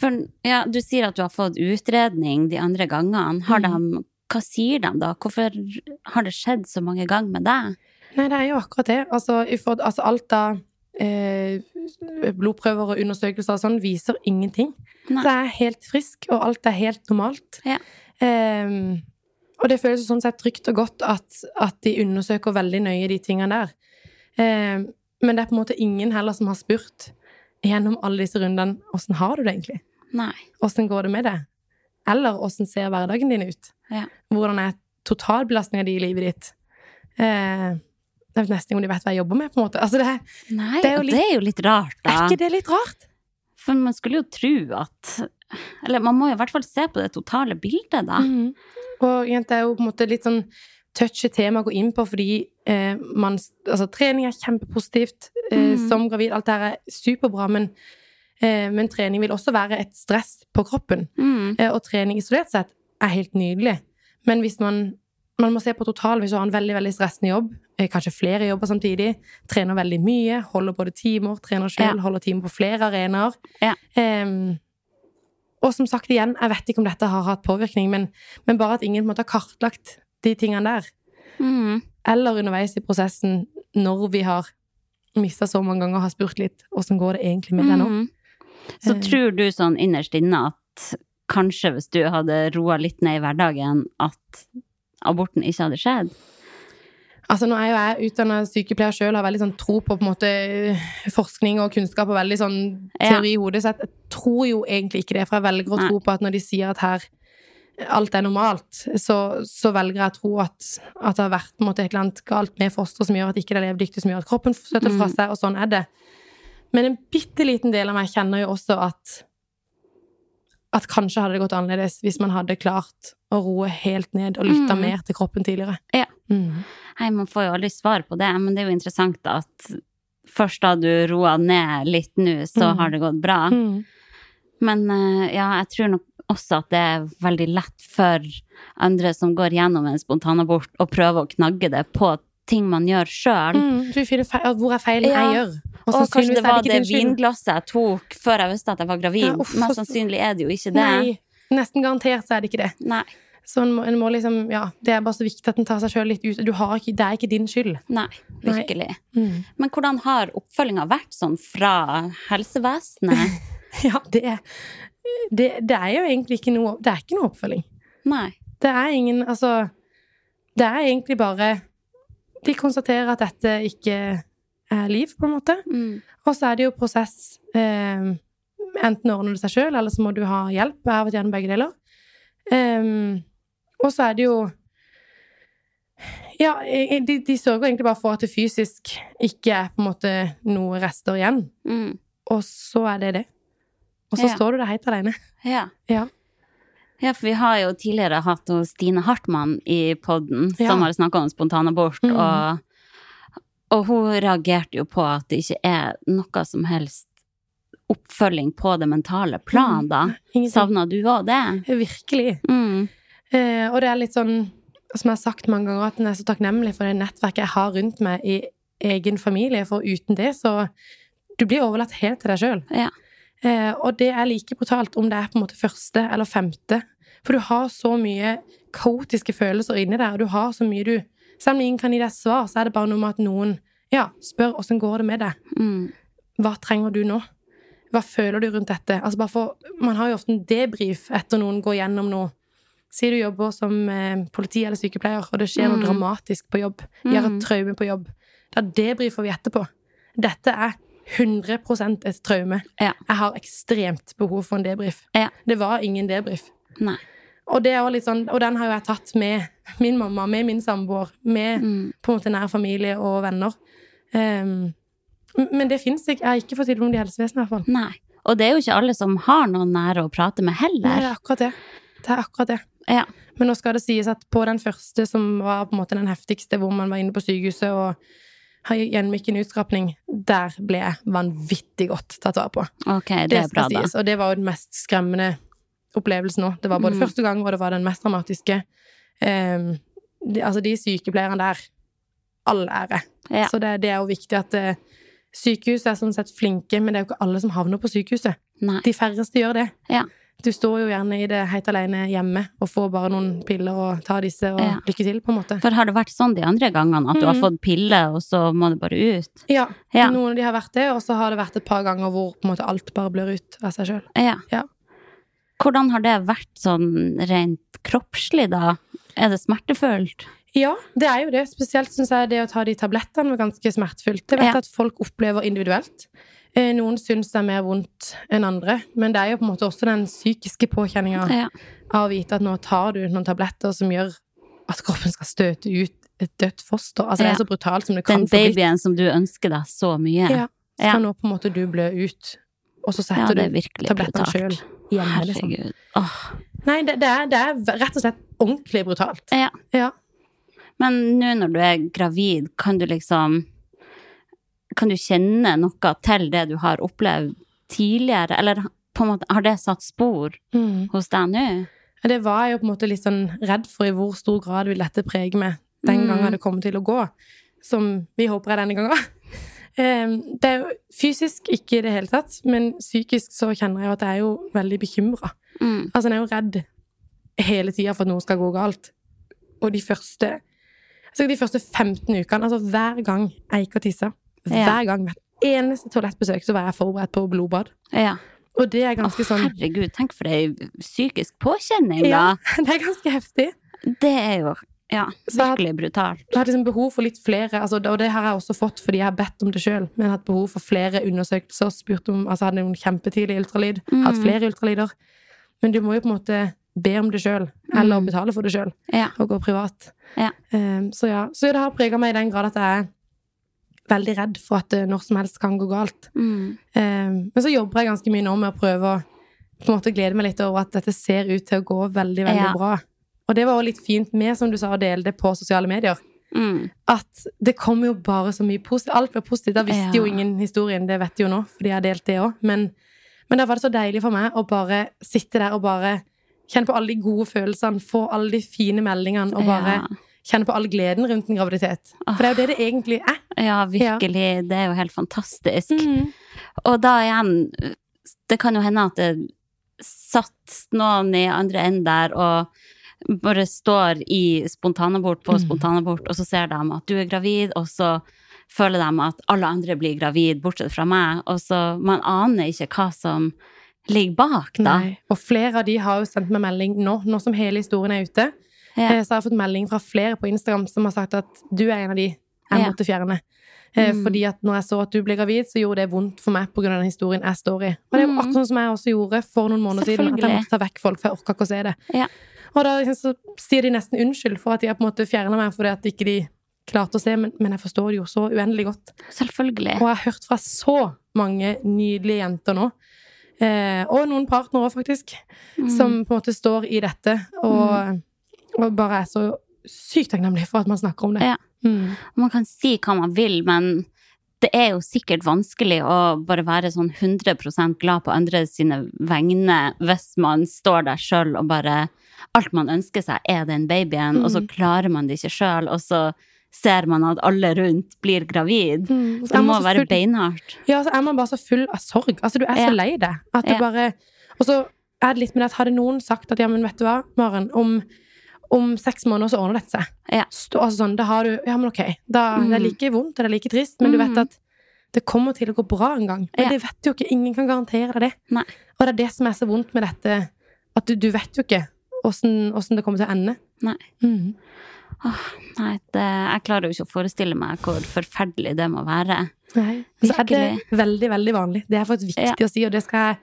For ja, du sier at du har fått utredning de andre gangene. Har de, hva sier de da? Hvorfor har det skjedd så mange ganger med deg? Nei, det er jo akkurat det. Altså, får, altså alt av eh, blodprøver og undersøkelser og sånn viser ingenting. Nei. Det er helt frisk, og alt er helt normalt. Ja. Ehm, og det føles sånn sett trygt og godt at, at de undersøker veldig nøye de tingene der. Ehm, men det er på en måte ingen heller som har spurt gjennom alle disse rundene åssen har du det egentlig? Nei. Åssen går det med det? Eller åssen ser hverdagen din ut? Ja. Hvordan er totalbelastninga di i livet ditt? Eh, jeg vet nesten ikke om de vet hva jeg jobber med, på en måte. Altså, det, Nei, Det er og litt- det er jo litt rart, da. er ikke det litt rart? For man skulle jo tro at Eller man må jo i hvert fall se på det totale bildet, da. Mm. Og igjen, er jo på en måte litt sånn touchy tema å gå inn på, fordi eh, man Altså, trening er kjempepositivt. Eh, mm. Som gravid, alt det her er superbra, men, eh, men trening vil også være et stress på kroppen. Mm. Eh, og trening isolert sett er helt nydelig. Men hvis man man må se på totalen hvis du har en veldig veldig stressende jobb, eh, kanskje flere jobber samtidig, trener veldig mye, holder både timer, trener sjøl, Ja. holder timer på flere arenaer. Ja. Em, og som sagt igjen, jeg vet ikke om dette har hatt påvirkning, men, men bare at ingen måte har kartlagt de tingene der. Mm. Eller underveis i prosessen, når vi har mista så mange ganger og har spurt litt åssen går det egentlig med deg nå. Mm. Så Eh. tror du sånn innerst inne at kanskje hvis du hadde roa litt ned i hverdagen, at aborten ikke hadde skjedd? Altså, nå er jo jeg utdanna sykepleier sjøl, har veldig sånn tro på, på måte, forskning og kunnskap og veldig sånn teori i hodet, så jeg tror jo egentlig ikke det. For jeg velger å tro på at når de sier at her alt er normalt, så, så velger jeg å tro at, at det har vært måte, et eller annet galt med fosteret som gjør at ikke det er levedyktig, som gjør at kroppen støtter fra Mm. seg, og sånn er det. Men en bitte liten del av meg kjenner jo også at at kanskje hadde det gått annerledes hvis man hadde klart å roe helt ned og lytta Mm. mer til kroppen tidligere. Ja. Mm. Hei, man får jo aldri svar på det, men det er jo interessant at først da du roa ned litt nå, så Mm. har det gått bra. Mm. Men eh, ja, jeg tror nok også at det er veldig lett for andre som går gjennom en spontanabort, å prøve å knagge det på ting man gjør sjøl. Mm, hvor er feilen Ja. jeg gjør? Og og kanskje det var det, det vinglasset jeg tok før jeg visste at jeg var gravid. Ja, Mest altså. sannsynlig er det jo ikke det. Nei, nesten garantert så er det ikke det. Nei. Så en må, en må liksom, ja, det er bare så viktig at en tar seg sjøl litt ut. Du har ikke, det er ikke din skyld. Nei, Nei. virkelig. Mm. Men hvordan har oppfølginga vært sånn fra helsevesenet? Ja, det er, det, det er jo egentlig ikke noe Det er ikke noe oppfølging. Nei. Det er ingen Altså, det er egentlig bare De konstaterer at dette ikke er liv, på en måte. Mm. Og så er det jo prosess. Eh, enten ordner det seg sjøl, eller så må du ha hjelp. Jeg har vært gjennom begge deler. Um, og så er det jo Ja, de, de sørger egentlig bare for at det fysisk ikke er på en måte noe rester igjen. Mm. Og så er det det. Og så Ja. står du der helt alene. Ja. Ja. Ja, for vi har jo tidligere hatt hos Stine Hartmann i podden, Ja. som har snakka om spontanabort, Mm. og, og hun reagerte jo på at det ikke er noe som helst oppfølging på det mentale plan, da. Ingenting. Savna du òg det? Virkelig. Mm. Eh, og det er litt sånn, som jeg har sagt mange ganger, at jeg er så takknemlig for det nettverket jeg har rundt meg i egen familie, for uten det så Du blir overlatt helt til deg sjøl. Ja. Eh, og det er like brutalt om det er på en måte første eller femte. For du har så mye kaotiske følelser inni deg, og du har så mye du Selv om ingen kan gi deg svar, så er det bare noe med at noen ja, spør åssen går det med deg. Mm. Hva trenger du nå? Hva føler du rundt dette? Altså bare for, man har jo ofte en debrief etter noen går gjennom noe. Si du jobber som eh, politi eller sykepleier, og det skjer noe Mm. dramatisk på jobb. Vi har Mm. et traume på jobb. Da debrifer vi etterpå. Dette er 100 et traume. Ja. Jeg har ekstremt behov for en debrief. Ja. Det var ingen debrief. Og, sånn, og den har jo jeg tatt med min mamma, med min samboer, med Mm. på en måte nær familie og venner. Um, men det fins ikke. Jeg har ikke fått tilbud om det i helsevesenet, i hvert fall. Nei. Og det er jo ikke alle som har noen nære å prate med Nei, det heller. er akkurat det. Det er akkurat det. Ja. Men nå skal det sies at på den første, som var på en måte den heftigste, hvor man var inne på sykehuset og gjennomgikk en utskrapning, der ble jeg vanvittig godt tatt vare på. Okay, det er bra, da. Og det var jo den mest skremmende opplevelsen òg. Det var både Mm. første gang, og det var den mest dramatiske. Um, de, altså, de sykepleierne der, all ære. Ja. Så det, det er jo viktig at uh, sykehuset er sånn sett flinke, men det er jo ikke alle som havner på sykehuset. Nei. De færreste gjør det. Ja. Du står jo gjerne i det helt alene hjemme og får bare noen piller og tar disse, og Ja. lykke til, på en måte. For har det vært sånn de andre gangene, at du har Mhm. fått piller, og så må det bare ut? Ja, Ja. noen av de har vært det, og så har det vært et par ganger hvor på en måte alt bare blør ut av seg sjøl. Ja. Ja. Hvordan har det vært sånn rent kroppslig, da? Er det smertefullt? Ja, det er jo det. Spesielt syns jeg det å ta de tablettene var ganske smertefullt. Jeg vet Ja. at folk opplever individuelt. Eh, Noen syns det er mer vondt enn andre, men det er jo på en måte også den psykiske påkjenninga Ja. av å vite at nå tar du noen tabletter som gjør at kroppen skal støte ut et dødt foster. Altså det er så brutalt som det kan Den babyen som du ønsker deg så mye. Ja. Ja. Nå på en måte du blø ut, og så setter er du tablettene sjøl hjemme, liksom. Herregud. Åh. Nei, det, det, er, det er rett og slett ordentlig brutalt. Ja. Ja. Men nå når du er gravid, kan du liksom Kan du kjenne noe til det du har opplevd tidligere, eller på en måte, har det satt spor Mm. hos deg nå? Det var jeg jo på en måte litt sånn redd for i hvor stor grad vil dette prege meg den Mm. gangen det kommer til å gå. Som vi håper er denne gangen. Em, Det er jo fysisk ikke i det hele tatt, men psykisk så kjenner jeg at jeg er jo veldig bekymra. Mm. Altså, jeg er jo redd hele tida for at noe skal gå galt. Og de første altså de første 15 ukene, altså hver gang jeg gikk og tissa. Hver gang, hvert eneste toalettbesøk, så var jeg forberedt på blodbad. Ja. Og det er ganske sånn Herregud, tenk for ei psykisk påkjenning, Ja. Det er ganske heftig. Det er jo ja, jeg- virkelig brutalt. Jeg har liksom behov for litt flere, altså, og det har jeg også fått fordi jeg har bedt om det sjøl. Men jeg har hatt behov for flere undersøkelser. Spurt om, altså Hadde noen kjempetidlig ultralyd. Hatt Mm. flere ultralyder. Men du må jo på en måte be om det sjøl, eller Mm. betale for det sjøl, Ja. og gå privat. Ja. Um, så ja, så det har prega meg i den grad at jeg veldig redd for at det når som helst kan gå galt. Mm. Um, men så jobber jeg ganske mye nå med å prøve å på en måte glede meg litt over at dette ser ut til å gå veldig, veldig Ja. bra. Og det var også litt fint med, som du sa, å dele det på sosiale medier Mm. at det kommer jo bare så mye positivt. Alt var positivt. Da visste Ja. jo ingen historien, det vet de jo nå, fordi jeg har delt det òg. Men, men da var det så deilig for meg å bare sitte der og bare kjenne på alle de gode følelsene, få alle de fine meldingene, og bare Ja. Kjenne på all gleden rundt en graviditet. For det er jo det det egentlig er. ja, virkelig. Det er jo helt fantastisk. Mm. Og da igjen, det kan jo hende at det satt noen i andre enden der og bare står i spontanabort på Mm. spontanabort, og så ser de at du er gravid, og så føler de at alle andre blir gravid, bortsett fra meg, og så man aner ikke hva som ligger bak, da. Nei. Og flere av de har jo sendt meg melding nå, nå som hele historien er ute. Ja. Eh, Så har jeg fått melding fra flere på Instagram som har sagt at du er en av de jeg Ja. måtte fjerne. Eh, Mm. Fordi at når jeg så at du ble gravid, så gjorde det vondt for meg pga. den historien jeg står i. Og det er jo Mm. akkurat sånn som jeg også gjorde for noen måneder siden. At jeg måtte ta vekk folk, for jeg orka ikke å se det. Ja. Og da så sier de nesten unnskyld for at de har på en måte fjerna meg fordi at ikke de klarte å se, men, men jeg forstår det jo så uendelig godt. Selvfølgelig. Og jeg har hørt fra så mange nydelige jenter nå. Eh, og noen partnere òg, faktisk Mm. som på en måte står i dette, og, og bare er så sykt takknemlig for at man snakker om det. Ja. Mm. Man kan si hva man vil, men det er jo sikkert vanskelig å bare være sånn 100% glad på andre sine vegne hvis man står der sjøl og bare Alt man ønsker seg, er den babyen, og så Mm. klarer man det ikke sjøl, og så ser man at alle rundt blir gravid. Mm. Det må være full- beinhardt. Ja, så er man bare så full av sorg. Altså, du er Ja. så lei deg. At Ja. bare Og så er det litt med det at hadde noen sagt at ja, men vet du hva, Maren, om, om seks måneder så ordner dette seg. Ja. Stå, altså sånn, da har du Ja, men ok. Da, Det er Mm. like vondt, det er like trist, men du vet Mm. at det kommer til å gå bra en gang. Men Ja. det vet jo ikke. Ingen kan garantere deg det. Nei. Og det er det som er så vondt med dette, at du, du vet jo ikke åssen det kommer til å ende. Nei. Mm. Nei, det, jeg klarer jo ikke å forestille meg hvor forferdelig det må være. Nei. Og så er det veldig, veldig vanlig. Det er faktisk viktig å si, og det skal jeg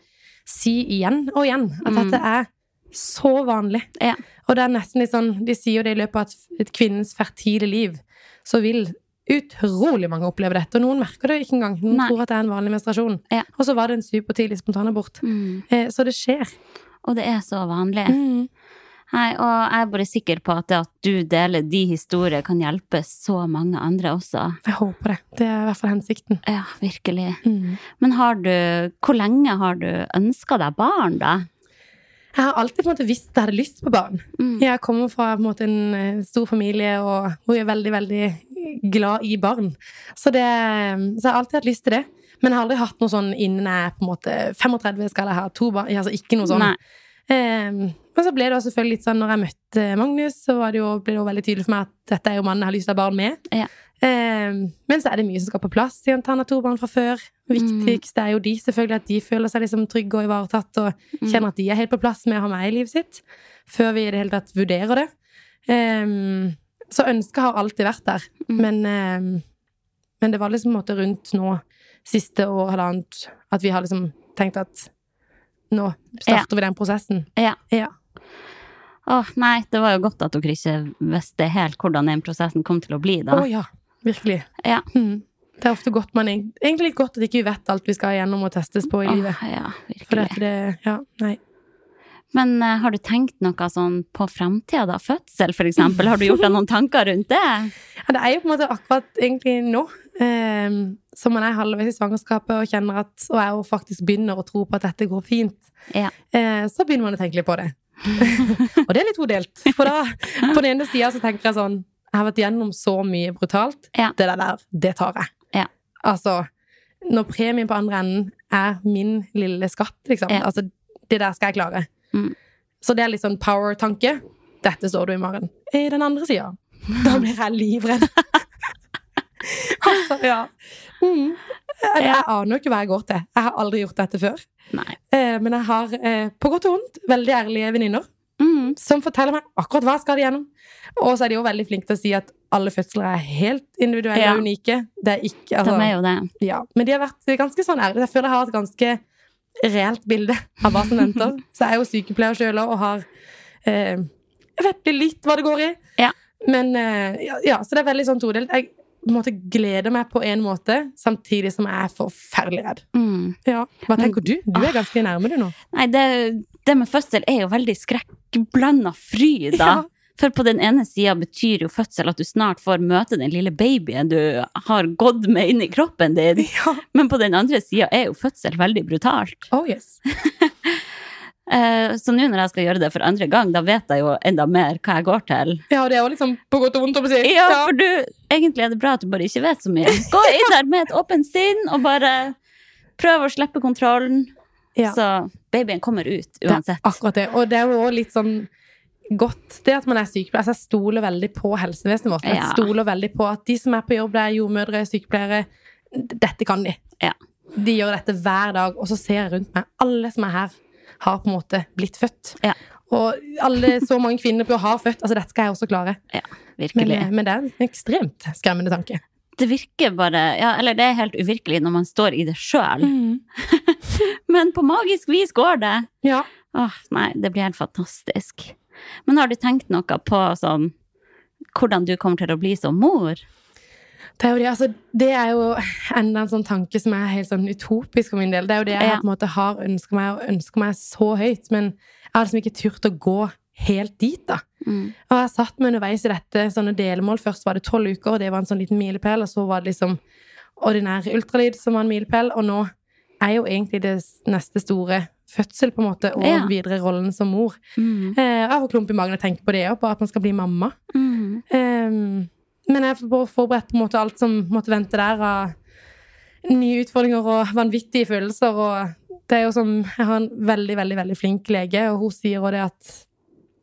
si igjen og igjen. At Mm. dette er så vanlig. Ja. Og det er nesten litt sånn De sier jo det i løpet av et- kvinnens fertile liv, så vil utrolig mange oppleve dette. Og noen merker det ikke engang. Noen Nei. tror at det er en vanlig menstruasjon. Ja. Og så var det en supertidlig spontanabort. Mm. Eh, så det skjer. Og det er så vanlig. Mm. Nei, og jeg er bare sikker på at det at du deler de historier, kan hjelpe så mange andre også. Jeg håper det. Det er i hvert fall hensikten. Ja, virkelig. Mm. Men har du Hvor lenge har du ønska deg barn, da? Jeg har alltid måte visst at jeg hadde lyst på barn. Mm. Jeg kommer fra på en, måte, en eh, stor familie, og hun er veldig, veldig glad i barn. Så, det, så jeg har alltid hatt lyst til det. Men jeg har aldri hatt noe sånn innen jeg på en måte 35 skal jeg ha to barn. Altså ikke noe sånn. Nei. Men så ble det selvfølgelig litt sånn når jeg møtte Magnus, så var det jo, ble det jo veldig tydelig for meg at dette er jo mannen jeg har lyst til å ha barn med. Ja. Eh, men så er det mye som skal på plass. Siden han har to barn fra før. Viktigst er jo de, selvfølgelig, at de føler seg liksom trygge og ivaretatt og kjenner at de er helt på plass med å ha meg i livet sitt. Før vi i det hele tatt vurderer det. Eh, så ønsket har alltid vært der. Mm. Men, eh, men det var liksom en måte rundt nå, siste år, halvannet, at vi har liksom tenkt at nå starter vi den prosessen. Ja. Ja. Åh, nei, det var jo godt at dere ikke visste helt hvordan den prosessen kom til å bli, Å da. ja, virkelig. Ja. Mm. Det er ofte godt man Egentlig litt godt at ikke vi vet alt vi skal gjennom og testes på i livet. Ja, ja, For virkelig. at det Ja, nei. Men uh, har du tenkt noe sånn på framtida, da? Fødsel, for eksempel? Har du gjort deg noen tanker rundt det? Ja, det er jo på en måte akkurat egentlig nå eh, som man er halvveis i svangerskapet og kjenner at Og jeg jo faktisk begynner å tro på at dette går fint. Ja. Eh, så begynner man å tenke litt på det. og det er litt todelt. For da, på den ene sida så tenker jeg sånn Jeg har vært gjennom så mye brutalt. Ja. Det der, der, det tar jeg. Ja. Altså, når premien på andre enden er min lille skatt, liksom. Ja. Altså, det der skal jeg klare. Mm. Så det er litt sånn power-tanke. Dette står du i morgen. I den andre sida, da blir jeg livredd. altså, ja. Mm. Jeg, jeg aner jo ikke hva jeg går til. Jeg har aldri gjort dette før. Eh, men jeg har, eh, på godt og vondt, veldig ærlige venninner Mm. som forteller meg akkurat hva jeg skal igjennom. Og så er de jo veldig flinke til å si at alle fødsler er helt individuelle Ja. og unike. Det er ikke De altså, er jo det. ja. Men de har vært ganske sånn ærlige. Jeg føler jeg har et ganske reelt bilde av hva som venter. Så jeg er jo sykepleier sjøl og har eh, Jeg vet litt hva det går i. Ja. Men eh, ja, så det er veldig sånn todelt. Jeg måte gleder meg på en måte, samtidig som jeg er forferdelig redd. Mm. Ja. Hva Men- tenker du? Du er ganske nærme, du nå. Nei, det, det med fødsel er jo veldig skrekkblanda fryd, da. Ja. For på den ene sida betyr jo fødsel at du snart får møte den lille babyen du har gått med inn i kroppen din. Ja. Men på den andre sida er jo fødsel veldig brutalt. Oh yes. Eh, så nå når jeg skal gjøre det for andre gang, da vet jeg jo enda mer hva jeg går til. Ja, det er jo liksom på godt og vondt, å si. Ja, for du, egentlig er det bra at du bare ikke vet så mye. Gå inn der med et åpent sinn og bare prøv å slippe kontrollen. Ja. Så babyen kommer ut Det uansett. akkurat det. Og det er jo litt sånn godt det at man er sykepleier. Altså, jeg stoler veldig på helsevesenet vårt. Jeg stoler veldig på at de som er på jobb, det er jordmødre, sykepleiere. Dette kan de. Ja. De gjør dette hver dag. Og så ser jeg rundt meg. Alle som er her, har på en måte blitt født. Ja. Og alle, så mange kvinner på ha født. Altså, dette skal jeg også klare. Men, eh, men det er en ekstremt skremmende tanke. det virker bare ja, Eller det er helt uvirkelig når man står i det sjøl. Mm. Men på magisk vis går det. Ja. Åh, nei, det blir helt fantastisk. Men har du tenkt noe på sånn hvordan du kommer til å bli som mor? Jo altså, det er jo enda en sånn tanke som er helt sånn utopisk for min del. Det er jo det jeg Ja. på en måte har ønska meg, og ønsker meg så høyt. Men jeg har liksom ikke turt å gå helt dit, da. Mm. Og jeg satt meg underveis i dette sånne delmål. Først var det tolv uker, og det var en sånn liten milepæl. Og så var det liksom ordinær ultralyd som var en milepæl. Og nå er jo egentlig det neste store fødsel, på en måte, og Ja. videre rollen som mor. Mm. Eh, jeg får klump i magen og tenker på det òg, på at man skal bli mamma. Mm. Ehm, men jeg er forberedt på en måte alt som måtte vente der av nye utfordringer og vanvittige følelser. Og det er jo som Jeg har en veldig, veldig veldig flink lege, og hun sier også det at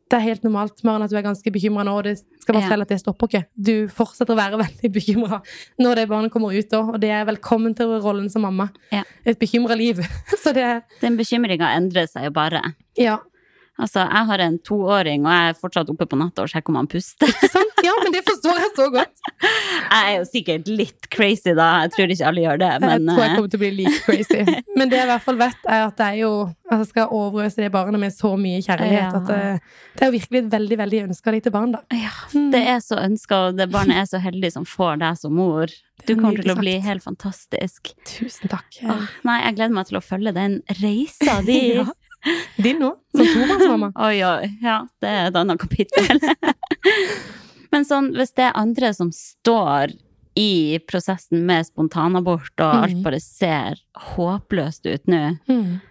det er helt normalt, Maren, at du er ganske bekymra nå. Og det skal Ja. fortelle at det stopper ikke. Du fortsetter å være veldig bekymra når det barnet kommer ut òg, og det er velkommen til rollen som mamma. Ja. Et bekymra liv. Så det Den bekymringa endrer seg jo bare. Ja. Altså, jeg har en toåring, og jeg er fortsatt oppe på natta og sjekker om han puster. Sant? Ja, men det forstår jeg så godt. Jeg er jo sikkert litt crazy, da. Jeg tror ikke alle gjør det, jeg tror jeg eh, kommer til å bli like crazy. Men det jeg i hvert fall vet, er at er jo at jeg skal overøse det barnet med så mye kjærlighet. Ja. At det, det er jo virkelig et veldig veldig ønska lite barn, da. ja, det er så ønska, og det barnet er så heldig som får deg som mor. Du er kommer til å bli helt fantastisk. Tusen takk. Åh, nei, jeg gleder meg til å følge den reisa di. Ja. Din nå, som tobarnsmamma. Oi, oi. Ja, det er et annet kapittel. Men sånn, hvis det er andre som står i prosessen med spontanabort, og alt Mhm. bare ser håpløst ut nå, Mm.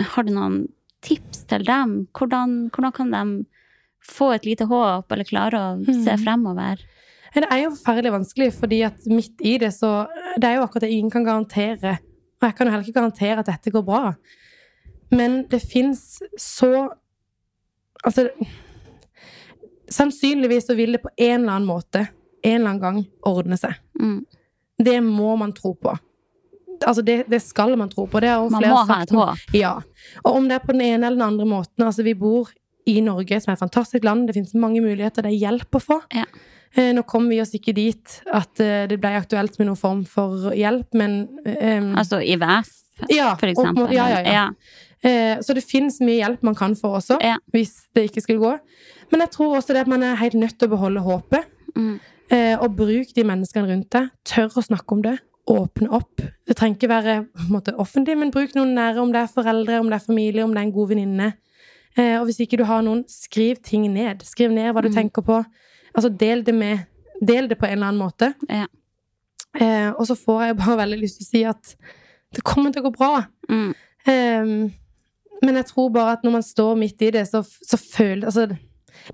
har du noen tips til dem? Hvordan, hvordan kan de få et lite håp, eller klare å se Mhm. fremover? Det er jo forferdelig vanskelig, fordi at midt i det så Det er jo akkurat det ingen kan garantere. Og jeg kan jo heller ikke garantere at dette går bra. Men det fins så Altså Sannsynligvis så vil det på en eller annen måte, en eller annen gang, ordne seg. Mm. Det må man tro på. Altså, det, det skal man tro på. Man må ha et håp. Ja. Og om det er på den ene eller den andre måten Altså, vi bor i Norge, som er et fantastisk land. Det finnes mange muligheter. Det er hjelp å få. Ja. Eh, Nå kom vi oss ikke dit at eh, det ble aktuelt med noen form for hjelp, men um, Altså IVF, ja, for eksempel. Ja, ja, ja. Eh, Så det fins mye hjelp man kan få også, Ja. hvis det ikke skulle gå. Men jeg tror også det at man er helt nødt til å beholde håpet. Mm. Eh, og bruk de menneskene rundt deg. Tør å snakke om det. Åpne opp. Det trenger ikke være måte, offentlig, men bruk noen nære, om det er foreldre, om det er familie, om det er en god venninne. Eh, og hvis ikke du har noen, skriv ting ned. Skriv ned hva du Mm. tenker på. Altså, del det med Del det på en eller annen måte. Ja. Eh, og så får jeg bare veldig lyst til å si at det kommer til å gå bra. Mm. Ehm, men jeg tror bare at når man står midt i det, så, så føler Altså,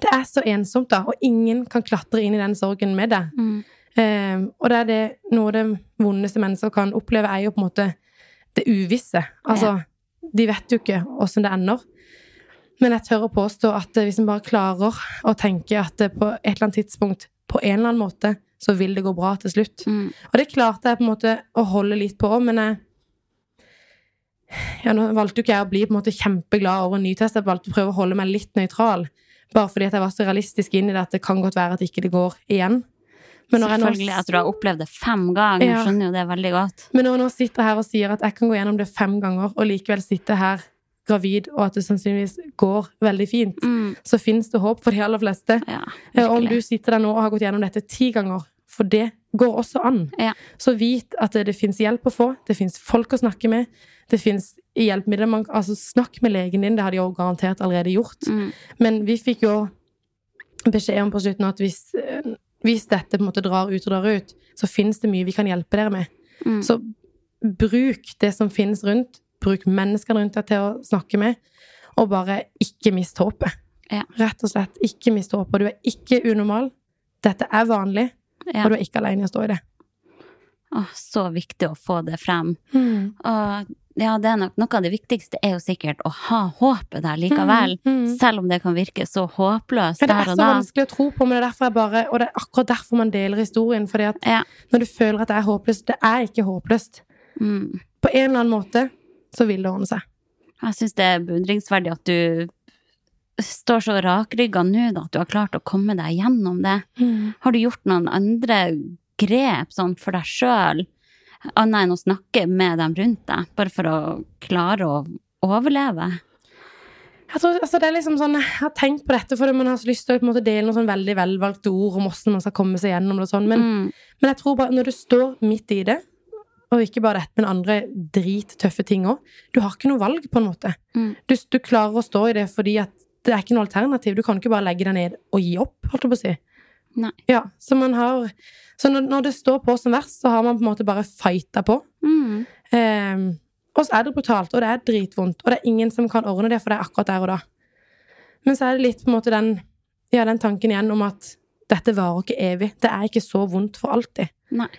det er så ensomt, da, og ingen kan klatre inn i den sorgen med deg. Mm. Ehm, og det er det noe av det vondeste mennesker kan oppleve, er jo på en måte det uvisse. Altså, de vet jo ikke åssen det ender. Men jeg tør å påstå at eh, hvis en bare klarer å tenke at på et eller annet tidspunkt, på en eller annen måte, så vil det gå bra til slutt. Mm. Og det klarte jeg på en måte å holde litt på, men jeg ja, Nå valgte jo ikke jeg å bli på en måte kjempeglad over en ny test. jeg valgte å prøve å holde meg litt nøytral. Bare fordi at jeg var så realistisk inn i det at det kan godt være at ikke det går igjen. Men når jeg nå- Selvfølgelig at du har opplevd det fem ganger. Ja. Skjønner jo det veldig godt. Men når jeg nå sitter her og sier at jeg kan gå gjennom det fem ganger, og likevel sitte her gravid, og at det sannsynligvis går veldig fint, Mm. så fins det håp for de aller fleste. Ja, Eh, Om du sitter der nå og har gått gjennom dette ti ganger, for det går også an, Ja. så vit at det, det fins hjelp å få, det fins folk å snakke med, det fins hjelpemidler man Altså, snakk med legen din, det har de jo garantert allerede gjort. Mm. Men vi fikk jo beskjed om på slutten at hvis, eh, hvis dette på en måte drar ut og drar ut, så fins det mye vi kan hjelpe dere med. Mm. Så bruk det som finnes rundt, bruk menneskene rundt deg til å snakke med, og bare ikke mist håpet. Ja. Rett og slett, ikke mist håpet. Du er ikke unormal. Dette er vanlig, Ja. og du er ikke alene i å stå i det. Åh, så viktig å få det frem. Og ja, det er nok noe av det viktigste er jo sikkert å ha håpet der likevel. Mm, mm. Selv om det kan virke så håpløst der og da. det er så vanskelig å tro på, men det er derfor jeg bare Og det er akkurat derfor man deler historien. Fordi at Ja. når du føler at det er håpløst Det er ikke håpløst. Mm. På en eller annen måte så vil det ordne seg. Jeg syns det er beundringsverdig at du står så rakrygga nå, da, at du har klart å komme deg gjennom det. Har du gjort noen andre grep sånn for deg sjøl, annet enn å snakke med dem rundt deg, bare for å klare å overleve? Jeg, tror, altså, det er liksom sånn, jeg har tenkt på dette fordi man har så lyst til å måte, dele noen sånn veldig velvalgte ord om hvordan man skal komme seg gjennom det. og Sånn. Men, Mm. men jeg tror bare når du står midt i det, og ikke bare dette, men andre drittøffe ting òg Du har ikke noe valg, på en måte. Mm. Du, du klarer å stå i det fordi at det er ikke noe alternativ. Du kan ikke bare legge deg ned og gi opp, holdt jeg på å si. Nei. Ja, så man har Så når, når det står på som verst, så har man på en måte bare fighta på. Mm. Ehm, og så er det brutalt, og det er dritvondt, og det er ingen som kan ordne det for det er akkurat der og da. Men så er det litt på en måte den, ja, den tanken igjen om at dette varer ikke evig. Det er ikke så vondt for alltid. Nei.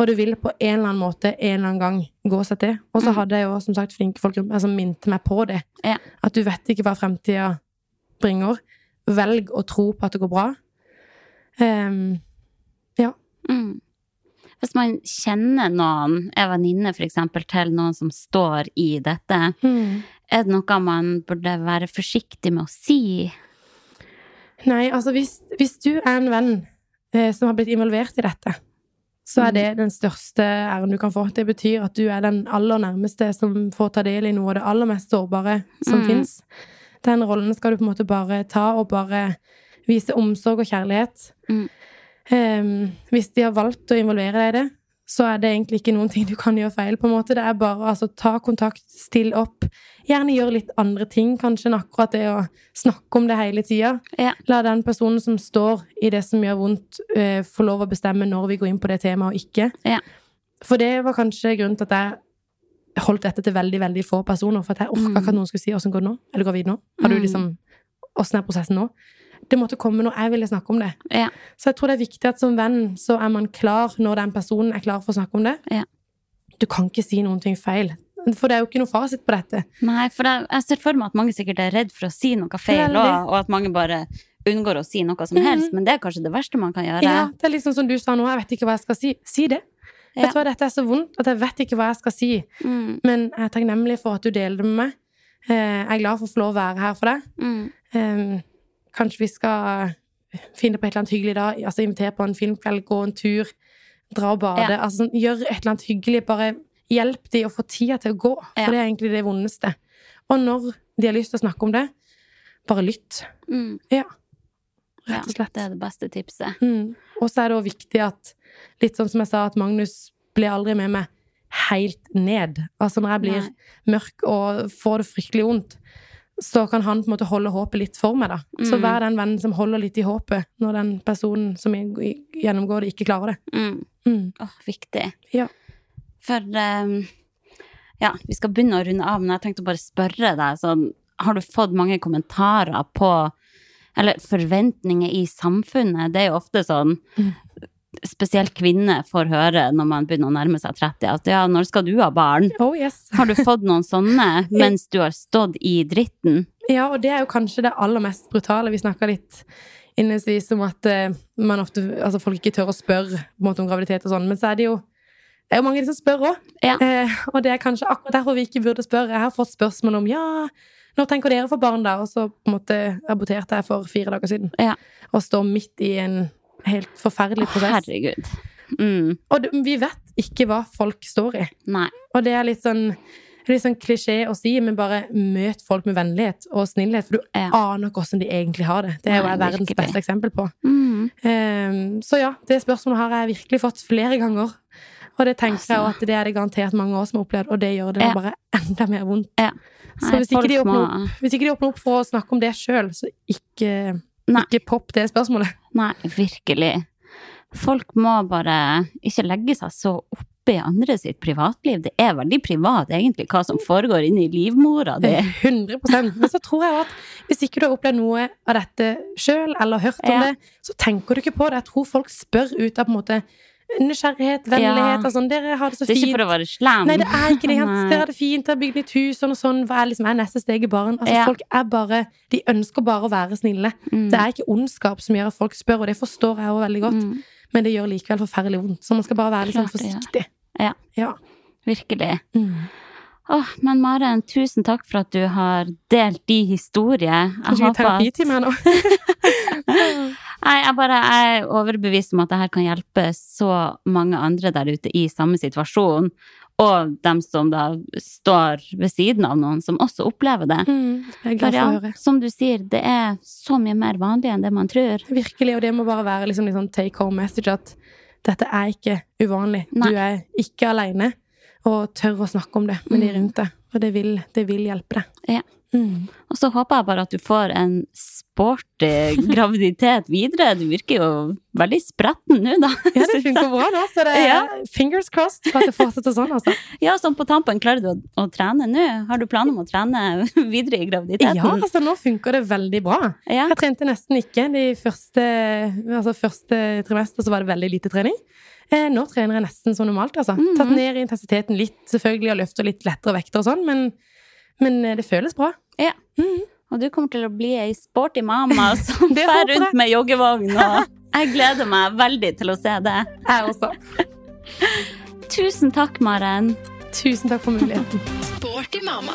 Og det vil på en eller annen måte en eller annen gang gå seg til. Og så Mm. hadde jeg jo som sagt flinke folk som altså, minte meg på det. Ja. At du vet ikke hva fremtida bringer. Velg å tro på at det går bra. ja Mm. Hvis man kjenner noen, er venninne eksempel, til noen som står i dette, er det noe man burde være forsiktig med å si? Nei, altså hvis, hvis du er en venn eh, som har blitt involvert i dette, så er det den største æren du kan få. Det betyr at du er den aller nærmeste som får ta del i noe av det aller mest sårbare som Mm. fins. Den rollen skal du på en måte bare ta, og bare vise omsorg og kjærlighet. Mm. Um, hvis de har valgt å involvere deg i det, så er det egentlig ikke noen ting du kan gjøre feil. på en måte. Det er bare altså ta kontakt, still opp. Gjerne gjør litt andre ting, kanskje, enn akkurat det å snakke om det hele tida. Ja. La den personen som står i det som gjør vondt, uh, få lov å bestemme når vi går inn på det temaet og ikke. Ja. For det var kanskje grunnen til at jeg holdt dette til veldig veldig få personer. For at jeg orka Mm. ikke at noen skulle si 'åssen går det nå?' Eller 'går vi nå?' Har du Mm. liksom Åssen er prosessen nå? Det måtte komme når jeg ville snakke om det. Ja. Så jeg tror det er viktig at som venn så er man klar når den personen er klar for å snakke om det. Ja. Du kan ikke si noen ting feil. For det er jo ikke noe fasit på dette. Nei, for jeg, jeg ser for meg at mange sikkert er redd for å si noe feil òg, og at mange bare unngår å si noe som Mhm. helst, men det er kanskje det verste man kan gjøre. Ja, det er liksom som du sa nå, jeg vet ikke hva jeg skal si. Si det. Ja. Vet du hva, dette er så vondt at jeg vet ikke hva jeg skal si. Mm, Men jeg er takknemlig for at du deler det med meg. Eh, Jeg er glad for å få lov å være her for deg. mm, Eh, Kanskje vi skal finne på et eller annet hyggelig da. Altså invitere på en filmkveld, gå en tur, dra og bade. Ja. Altså sånn, gjør et eller annet hyggelig. Bare hjelp de å få tida til å gå. For Ja. det er egentlig det vondeste. Og når de har lyst til å snakke om det, bare lytt. mm. Ja. Ja, Rett og slett. det er det beste tipset. Mm. Og så er det òg viktig at, litt sånn som jeg sa, at Magnus ble aldri med meg helt ned. Altså når jeg blir Nei. mørk og får det fryktelig vondt, så kan han på en måte holde håpet litt for meg, da. Så Mm. vær den vennen som holder litt i håpet når den personen som gjennomgår det, ikke klarer det. Mm. Mm. Oh, viktig. Ja. For um, ja, vi skal begynne å runde av, men jeg tenkte å bare spørre deg sånn, har du fått mange kommentarer på eller forventninger i samfunnet? Det er jo ofte sånn Mm. Spesielt kvinner får høre når man begynner å nærme seg 30, at ja, når skal du ha barn? Oh yes. Har du fått noen sånne mens du har stått i dritten? Ja, og det er jo kanskje det aller mest brutale. Vi snakka litt innledningsvis om at eh, man ofte, altså folk ikke tør å spørre på en måte, om graviditet og sånn, men så er det jo det er jo mange som spør òg. Ja. Eh, og det er kanskje akkurat derfor vi ikke burde spørre. Jeg har fått spørsmål om ja, når tenker dere få barn, da? Og så på en måte aborterte jeg for fire dager siden. Ja. Og står midt i en helt forferdelig prosess. herregud. Mm. Og vi vet ikke hva folk står i. Nei. Og det er litt sånn, litt sånn klisjé å si, men bare møt folk med vennlighet og snillhet, for du Ja. aner ikke hvordan de egentlig har det. Det er jo jeg verdens beste eksempel på. Mm. Um, så ja, det spørsmålet har jeg virkelig fått flere ganger. Og det tenker jeg Altså. at det er det garantert mange av oss som har opplevd, og det gjør det Ja. bare enda mer vondt. Ja. Så hvis ikke, åpner hvis ikke de åpner opp for å snakke om det sjøl, så ikke, Nei. ikke popp det spørsmålet. Nei, virkelig. Folk må bare ikke legge seg så oppi andre sitt privatliv. Det er veldig privat, egentlig, hva som foregår inni livmora di. 100 Men så tror jeg at hvis ikke du har opplevd noe av dette sjøl, eller hørt om Ja. det, så tenker du ikke på det. Jeg tror folk spør ut av på en måte nysgjerrighet, vennlighet og sånn. Dere har det så Det er ikke for å være slem. Nei, det er ikke det. Dere har det fint, dere har bygd nytt hus, sånn og sånn. Hva er liksom er neste steg i barn? Altså. Folk er bare De ønsker bare å være snille. Mm. Det er ikke ondskap som gjør at folk spør, og det forstår jeg òg veldig godt. Mm. Men det gjør likevel forferdelig vondt. Så man skal bare være litt sånn forsiktig. Ja. ja. Virkelig. Mm. Oh, men Maren, tusen takk for at du har delt de historier. Jeg Kanskje vi tar bit terapitime her nå? Nei, jeg bare er overbevist om at dette kan hjelpe så mange andre der ute i samme situasjon. Og dem som da står ved siden av noen som også opplever det. Mm. For glad for ja, å høre. som du sier, det er så mye mer vanlig enn det man tror. Virkelig, og det må bare være liksom, liksom take home message at dette er ikke uvanlig. Nei. Du er ikke alene, og tør å snakke om det med de Mm. rundt deg. Og det vil, det vil hjelpe deg. Ja. Mm. Og så håper jeg bare at du får en sporty graviditet videre. Du virker jo veldig spretten nå, da. Ja, det funker bra nå, så det er Ja. fingers crossed for at det fortsetter sånn, altså. Ja, sånn på tampen, klarer du å, å trene nå? Har du planer om å trene videre i graviditeten? Ja, altså nå funker det veldig bra. Ja. Jeg trente nesten ikke. De første, altså første trimester så var det veldig lite trening. Eh, nå trener jeg nesten som normalt, altså. Mhm. Tatt ned intensiteten litt, selvfølgelig, og løfter litt lettere vekter og sånn, men, men eh, det føles bra. Ja. Mm. Og du kommer til å bli ei sporty mamma som Det fer rundt med joggevogn. Og jeg gleder meg veldig til å se det. Jeg også. Tusen takk, Maren. Tusen takk for muligheten. Sporty mamma.